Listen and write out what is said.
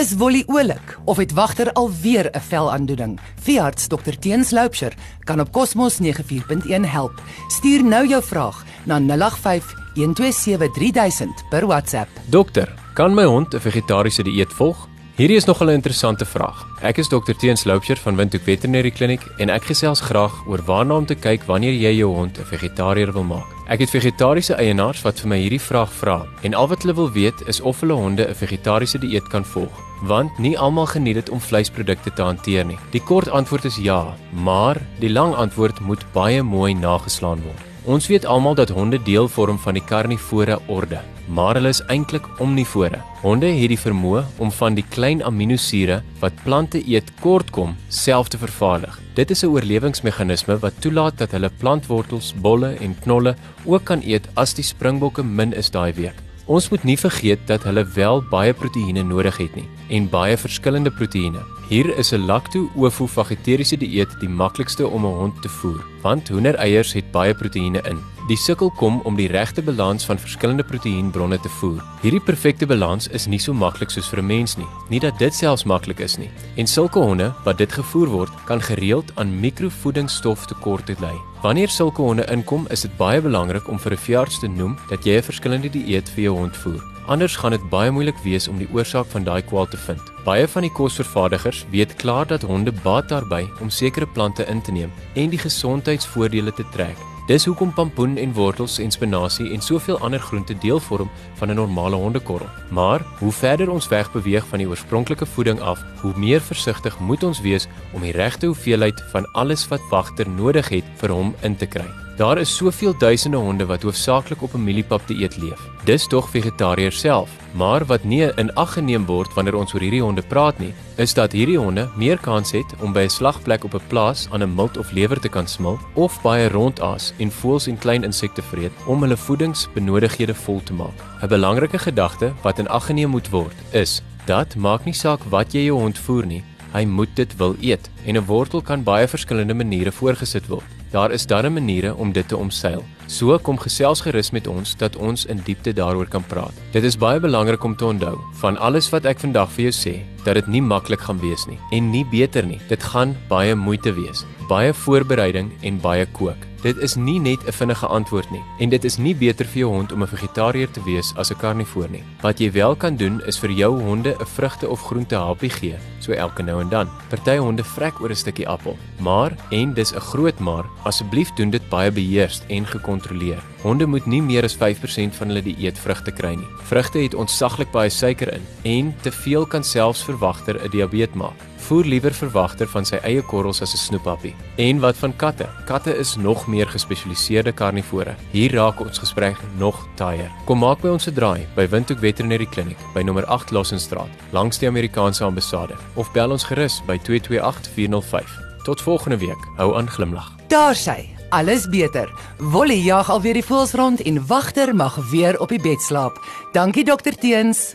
Is Wolly oulik of het wagter alweer 'n velaandoening? Veearts Dr Teens Loupsher kan op Cosmos 94.1 help. Stuur nou jou vraag na 085 127 3000 per WhatsApp. Dokter, kan my hond 'n vegetariese dieet volg? Hierdie is nog 'n interessante vraag. Ek is Dr Teens Loupsher van Windhoek Veterinary Clinic en ek gesels graag oor waarna om te kyk wanneer jy jou hond 'n vegetariër wil maak. Ek het vegetariese eienaars wat vir my hierdie vraag vra en al wat hulle wil weet is of hulle honde 'n vegetariese dieet kan volg, want nie almal geniet dit om vleisprodukte te hanteer nie. Die kort antwoord is ja, maar die lang antwoord moet baie mooi nageslaan word. Ons weet almal dat honde deel vorm van die karnivore orde, maar hulle is eintlik omnivore. Honde het die vermoë om van die klein aminosure wat plante eet kortkom self te vervaardig. Dit is 'n oorlewingsmeganisme wat toelaat dat hulle plantwortels, bolle en knolle ook kan eet as die springbokke min is daai week. Ons moet nie vergeet dat hulle wel baie proteïene nodig het nie en baie verskillende proteïene. Hier is 'n lacto-ovo vegetariese dieet die maklikste om 'n hond te voer, want hoendereiers het baie proteïene in. Die sukkel kom om die regte balans van verskillende proteïenbronne te voer. Hierdie perfekte balans is nie so maklik soos vir 'n mens nie. Nie dat dit selfs maklik is nie. En sulke honde wat dit gevoer word, kan gereeld aan mikrovoedingsstoftekorte ly. Wanneer sulke honde inkom, is dit baie belangrik om vir 'n veearts te noem dat jy 'n verskillende dieet vir jou hond voer. Anders gaan dit baie moeilik wees om die oorsaak van daai kwaal te vind. Baie van die kosvervaardigers weet klaar dat honde baat daarby om sekere plante in te neem en die gesondheidsvoordele te trek. Dis hoekom pampoen en wortels en spinasie en soveel ander groente deel vorm van 'n normale hondekorrel. Maar hoe verder ons weg beweeg van die oorspronklike voeding af, hoe meer versigtig moet ons wees om die regte hoeveelheid van alles wat wagter nodig het vir hom in te kry. Daar is soveel duisende honde wat hoofsaaklik op mieliepap dieet leef. Dis tog vegetariër self, maar wat nie in ag geneem word wanneer ons oor hierdie honde praat nie, is dat hierdie honde meer kans het om by 'n slagplek op 'n plaas aan 'n milt of lewer te kan smil of baie rondaas en voëls en klein insekte vreet om hulle voedingsbenodighede vol te maak. 'n Belangrike gedagte wat in ag geneem moet word, is dat maak nie saak wat jy jou hond voer nie, hy moet dit wil eet en 'n wortel kan baie verskillende maniere voorgesit word. Daar is darre maniere om dit te omseil. So kom gesels gerus met ons dat ons in diepte daaroor kan praat. Dit is baie belangrik om te onthou van alles wat ek vandag vir jou sê, dat dit nie maklik gaan wees nie en nie beter nie. Dit gaan baie moeite wees, baie voorbereiding en baie kook. Dit is nie net 'n vinnige antwoord nie en dit is nie beter vir jou hond om 'n vegetariër te wees as 'n karnivoor nie. Wat jy wel kan doen is vir jou honde 'n vrugte of groente hapie gee, so elke nou en dan. Party honde vrek oor 'n stukkie appel, maar en dis 'n groot maar, asseblief doen dit baie beheerst en gekontroleer. Honde moet nie meer as 5% van hulle dieet vrugte kry nie. Vrugte het ontsaglik baie suiker in en te veel kan selfs verwagter 'n diabetes maak voer liewer verwagter van sy eie korrels as 'n snoepappie. En wat van katte? Katte is nog meer gespesialiseerde karnivore. Hier raak ons gesprek nog taaier. Kom maak by ons 'n draai by Windhoek Veterinary Clinic by nommer 8 Lawsonstraat, langs die Amerikaanse ambassade of bel ons gerus by 228 405. Tot volgende week. Hou aan glimlag. Daar sy. Alles beter. Wolly jag alweer die voels rond en wagter mag weer op die bed slaap. Dankie dokter Teens.